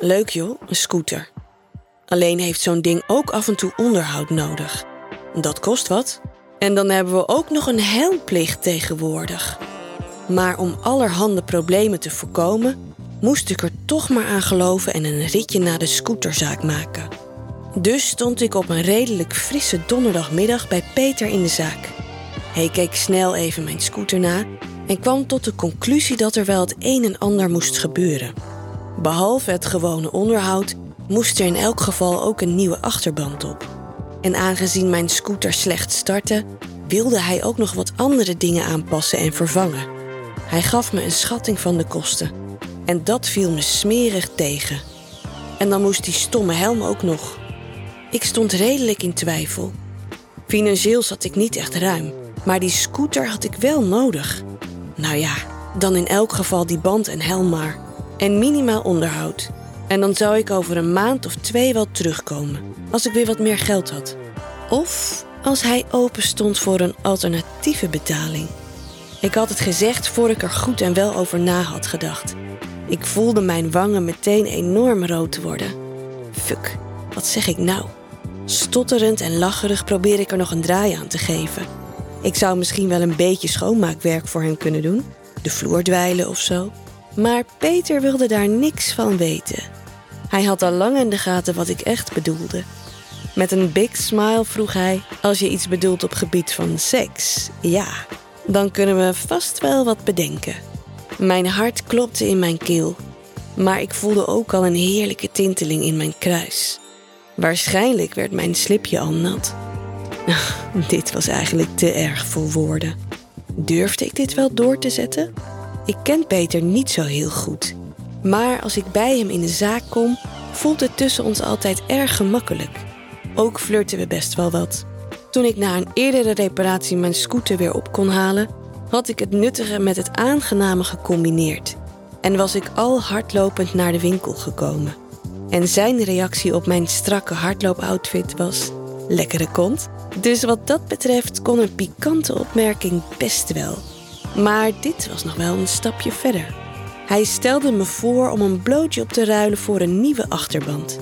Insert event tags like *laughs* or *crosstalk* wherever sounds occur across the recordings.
Leuk joh, een scooter. Alleen heeft zo'n ding ook af en toe onderhoud nodig. Dat kost wat. En dan hebben we ook nog een helmplicht tegenwoordig. Maar om allerhande problemen te voorkomen, moest ik er toch maar aan geloven en een ritje naar de scooterzaak maken. Dus stond ik op een redelijk frisse donderdagmiddag bij Peter in de zaak. Hij keek snel even mijn scooter na en kwam tot de conclusie dat er wel het een en ander moest gebeuren. Behalve het gewone onderhoud moest er in elk geval ook een nieuwe achterband op. En aangezien mijn scooter slecht startte, wilde hij ook nog wat andere dingen aanpassen en vervangen. Hij gaf me een schatting van de kosten. En dat viel me smerig tegen. En dan moest die stomme helm ook nog. Ik stond redelijk in twijfel. Financieel zat ik niet echt ruim, maar die scooter had ik wel nodig. Nou ja, dan in elk geval die band en helm maar. En minimaal onderhoud. En dan zou ik over een maand of twee wel terugkomen, als ik weer wat meer geld had. Of als hij open stond voor een alternatieve betaling. Ik had het gezegd voor ik er goed en wel over na had gedacht. Ik voelde mijn wangen meteen enorm rood worden. Fuck, wat zeg ik nou? Stotterend en lacherig probeer ik er nog een draai aan te geven. Ik zou misschien wel een beetje schoonmaakwerk voor hem kunnen doen, de vloer dweilen of zo. Maar Peter wilde daar niks van weten. Hij had al lang in de gaten wat ik echt bedoelde. Met een big smile vroeg hij: Als je iets bedoelt op gebied van seks, ja, dan kunnen we vast wel wat bedenken. Mijn hart klopte in mijn keel, maar ik voelde ook al een heerlijke tinteling in mijn kruis. Waarschijnlijk werd mijn slipje al nat. *laughs* dit was eigenlijk te erg voor woorden. Durfde ik dit wel door te zetten? Ik ken Peter niet zo heel goed. Maar als ik bij hem in de zaak kom, voelt het tussen ons altijd erg gemakkelijk. Ook flirten we best wel wat. Toen ik na een eerdere reparatie mijn scooter weer op kon halen, had ik het nuttige met het aangename gecombineerd. En was ik al hardlopend naar de winkel gekomen. En zijn reactie op mijn strakke hardloopoutfit was: lekkere kont. Dus wat dat betreft kon een pikante opmerking best wel. Maar dit was nog wel een stapje verder. Hij stelde me voor om een blootje op te ruilen voor een nieuwe achterband.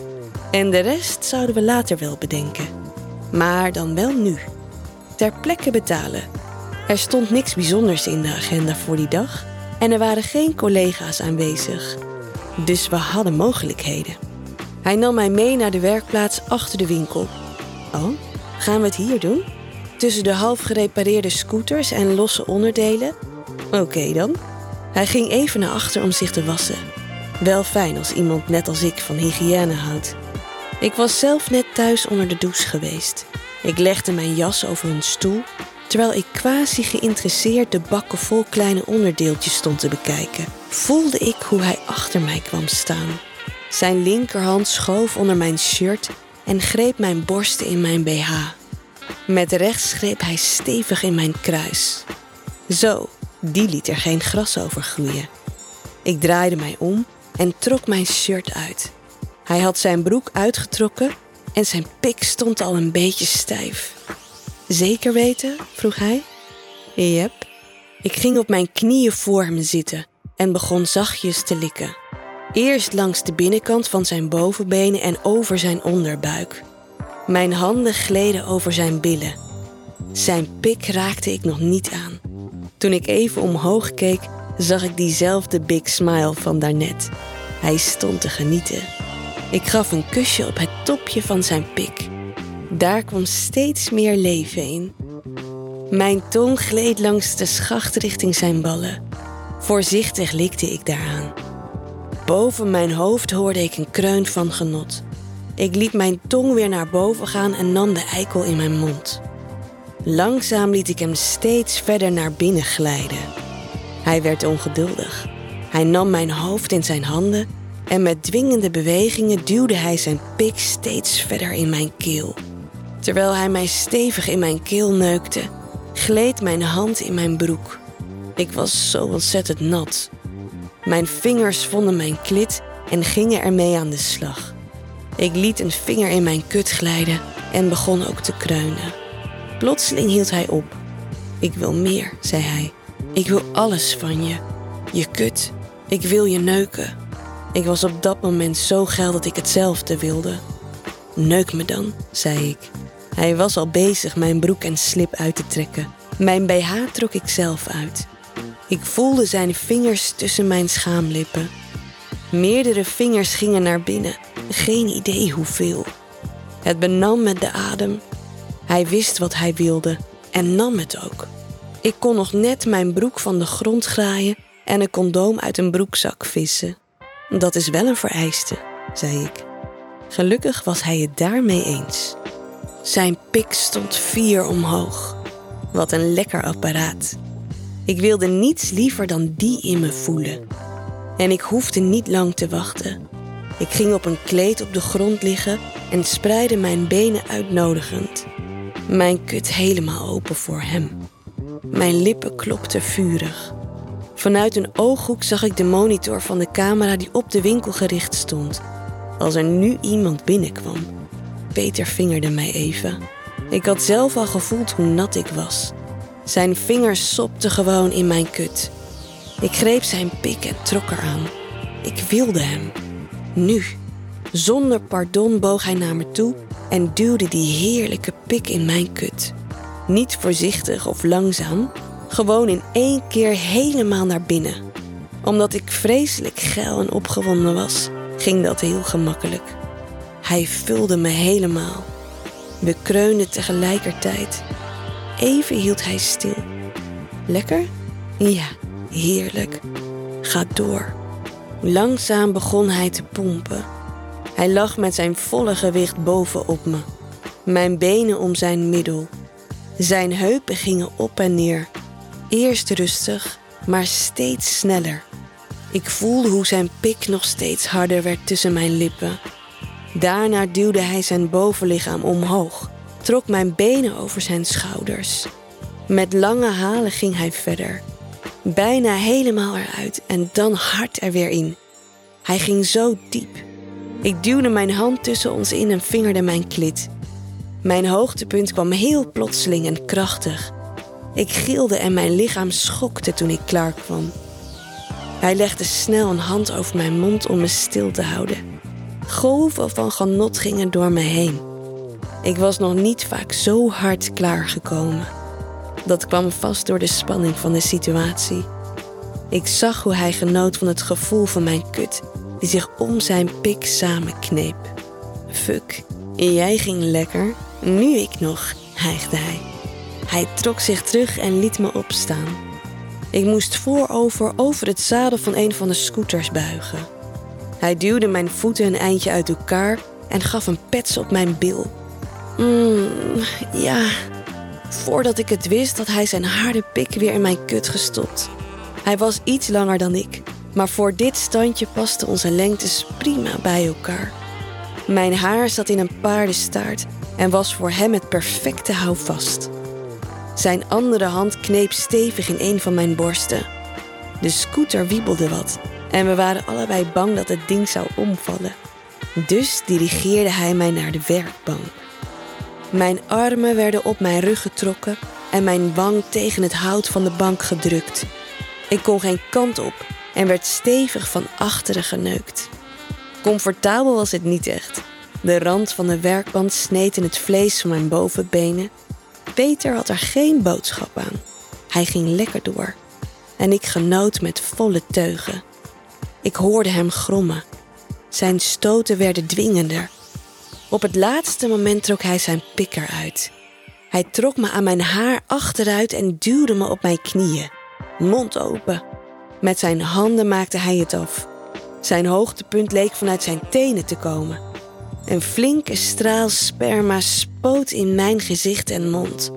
En de rest zouden we later wel bedenken. Maar dan wel nu. Ter plekke betalen. Er stond niks bijzonders in de agenda voor die dag en er waren geen collega's aanwezig. Dus we hadden mogelijkheden. Hij nam mij mee naar de werkplaats achter de winkel. Oh, gaan we het hier doen? Tussen de half gerepareerde scooters en losse onderdelen? Oké dan. Hij ging even naar achter om zich te wassen. Wel fijn als iemand net als ik van hygiëne houdt. Ik was zelf net thuis onder de douche geweest. Ik legde mijn jas over een stoel, terwijl ik quasi geïnteresseerd de bakken vol kleine onderdeeltjes stond te bekijken. Voelde ik hoe hij achter mij kwam staan. Zijn linkerhand schoof onder mijn shirt en greep mijn borsten in mijn BH. Met rechts greep hij stevig in mijn kruis. Zo, die liet er geen gras over groeien. Ik draaide mij om en trok mijn shirt uit. Hij had zijn broek uitgetrokken en zijn pik stond al een beetje stijf. Zeker weten? vroeg hij. Jep. Ik ging op mijn knieën voor hem zitten en begon zachtjes te likken. Eerst langs de binnenkant van zijn bovenbenen en over zijn onderbuik. Mijn handen gleden over zijn billen. Zijn pik raakte ik nog niet aan. Toen ik even omhoog keek, zag ik diezelfde big smile van daarnet. Hij stond te genieten. Ik gaf een kusje op het topje van zijn pik. Daar kwam steeds meer leven in. Mijn tong gleed langs de schacht richting zijn ballen. Voorzichtig likte ik daaraan. Boven mijn hoofd hoorde ik een kreun van genot. Ik liet mijn tong weer naar boven gaan en nam de eikel in mijn mond. Langzaam liet ik hem steeds verder naar binnen glijden. Hij werd ongeduldig. Hij nam mijn hoofd in zijn handen en met dwingende bewegingen duwde hij zijn pik steeds verder in mijn keel. Terwijl hij mij stevig in mijn keel neukte, gleed mijn hand in mijn broek. Ik was zo ontzettend nat. Mijn vingers vonden mijn klit en gingen ermee aan de slag. Ik liet een vinger in mijn kut glijden en begon ook te kreunen. Plotseling hield hij op. Ik wil meer, zei hij. Ik wil alles van je. Je kut. Ik wil je neuken. Ik was op dat moment zo geil dat ik hetzelfde wilde. Neuk me dan, zei ik. Hij was al bezig mijn broek en slip uit te trekken. Mijn BH trok ik zelf uit. Ik voelde zijn vingers tussen mijn schaamlippen. Meerdere vingers gingen naar binnen, geen idee hoeveel. Het benam met de adem. Hij wist wat hij wilde en nam het ook. Ik kon nog net mijn broek van de grond graaien en een condoom uit een broekzak vissen. Dat is wel een vereiste, zei ik. Gelukkig was hij het daarmee eens. Zijn pik stond vier omhoog. Wat een lekker apparaat. Ik wilde niets liever dan die in me voelen. En ik hoefde niet lang te wachten. Ik ging op een kleed op de grond liggen en spreidde mijn benen uitnodigend. Mijn kut helemaal open voor hem. Mijn lippen klopten vurig. Vanuit een ooghoek zag ik de monitor van de camera die op de winkel gericht stond. Als er nu iemand binnenkwam. Peter vingerde mij even. Ik had zelf al gevoeld hoe nat ik was. Zijn vingers sopten gewoon in mijn kut. Ik greep zijn pik en trok eraan. Ik wilde hem. Nu. Zonder pardon boog hij naar me toe en duwde die heerlijke pik in mijn kut. Niet voorzichtig of langzaam, gewoon in één keer helemaal naar binnen. Omdat ik vreselijk geil en opgewonden was, ging dat heel gemakkelijk. Hij vulde me helemaal. We kreunden tegelijkertijd. Even hield hij stil. Lekker? Ja, heerlijk. Ga door. Langzaam begon hij te pompen. Hij lag met zijn volle gewicht bovenop me. Mijn benen om zijn middel. Zijn heupen gingen op en neer. Eerst rustig, maar steeds sneller. Ik voelde hoe zijn pik nog steeds harder werd tussen mijn lippen. Daarna duwde hij zijn bovenlichaam omhoog, trok mijn benen over zijn schouders. Met lange halen ging hij verder. Bijna helemaal eruit en dan hard er weer in. Hij ging zo diep. Ik duwde mijn hand tussen ons in en vingerde mijn klit. Mijn hoogtepunt kwam heel plotseling en krachtig. Ik gilde en mijn lichaam schokte toen ik klaar kwam. Hij legde snel een hand over mijn mond om me stil te houden. Golven van genot gingen door me heen. Ik was nog niet vaak zo hard klaargekomen. Dat kwam vast door de spanning van de situatie. Ik zag hoe hij genoot van het gevoel van mijn kut, die zich om zijn pik samenkneep. Fuck, jij ging lekker, nu ik nog, hijgde hij. Hij trok zich terug en liet me opstaan. Ik moest voorover over het zadel van een van de scooters buigen. Hij duwde mijn voeten een eindje uit elkaar en gaf een pets op mijn bil. Mmm, ja. Voordat ik het wist, had hij zijn harde pik weer in mijn kut gestopt. Hij was iets langer dan ik, maar voor dit standje pasten onze lengtes prima bij elkaar. Mijn haar zat in een paardenstaart en was voor hem het perfecte houvast. Zijn andere hand kneep stevig in een van mijn borsten. De scooter wiebelde wat en we waren allebei bang dat het ding zou omvallen. Dus dirigeerde hij mij naar de werkbank. Mijn armen werden op mijn rug getrokken en mijn wang tegen het hout van de bank gedrukt. Ik kon geen kant op en werd stevig van achteren geneukt. Comfortabel was het niet echt. De rand van de werkband sneed in het vlees van mijn bovenbenen. Peter had er geen boodschap aan. Hij ging lekker door. En ik genoot met volle teugen. Ik hoorde hem grommen. Zijn stoten werden dwingender. Op het laatste moment trok hij zijn pik eruit. Hij trok me aan mijn haar achteruit en duwde me op mijn knieën, mond open. Met zijn handen maakte hij het af. Zijn hoogtepunt leek vanuit zijn tenen te komen. Een flinke straal sperma spoot in mijn gezicht en mond.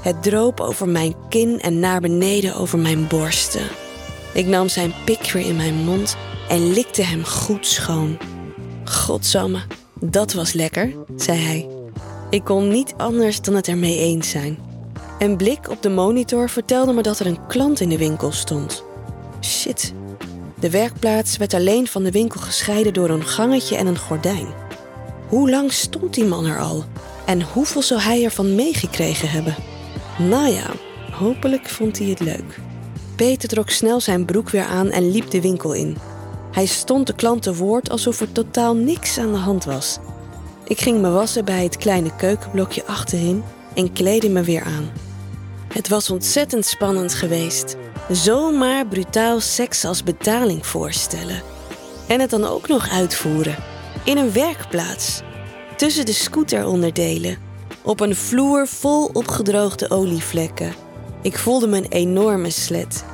Het droop over mijn kin en naar beneden over mijn borsten. Ik nam zijn pik weer in mijn mond en likte hem goed schoon. Godsamme, dat was lekker, zei hij. Ik kon niet anders dan het ermee eens zijn. Een blik op de monitor vertelde me dat er een klant in de winkel stond. Shit. De werkplaats werd alleen van de winkel gescheiden door een gangetje en een gordijn. Hoe lang stond die man er al? En hoeveel zou hij ervan meegekregen hebben? Nou ja, hopelijk vond hij het leuk. Peter trok snel zijn broek weer aan en liep de winkel in. Hij stond de klant te woord alsof er totaal niks aan de hand was. Ik ging me wassen bij het kleine keukenblokje achterin en kleedde me weer aan. Het was ontzettend spannend geweest. Zomaar brutaal seks als betaling voorstellen. En het dan ook nog uitvoeren. In een werkplaats. Tussen de scooteronderdelen. Op een vloer vol opgedroogde olievlekken. Ik voelde me enorme slet.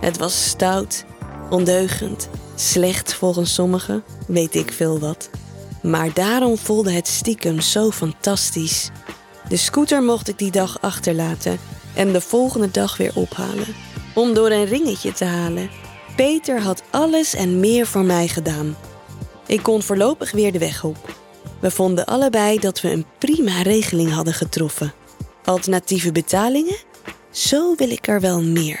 Het was stout, ondeugend, slecht volgens sommigen, weet ik veel wat. Maar daarom voelde het stiekem zo fantastisch. De scooter mocht ik die dag achterlaten en de volgende dag weer ophalen. Om door een ringetje te halen. Peter had alles en meer voor mij gedaan. Ik kon voorlopig weer de weg op. We vonden allebei dat we een prima regeling hadden getroffen. Alternatieve betalingen? Zo wil ik er wel meer.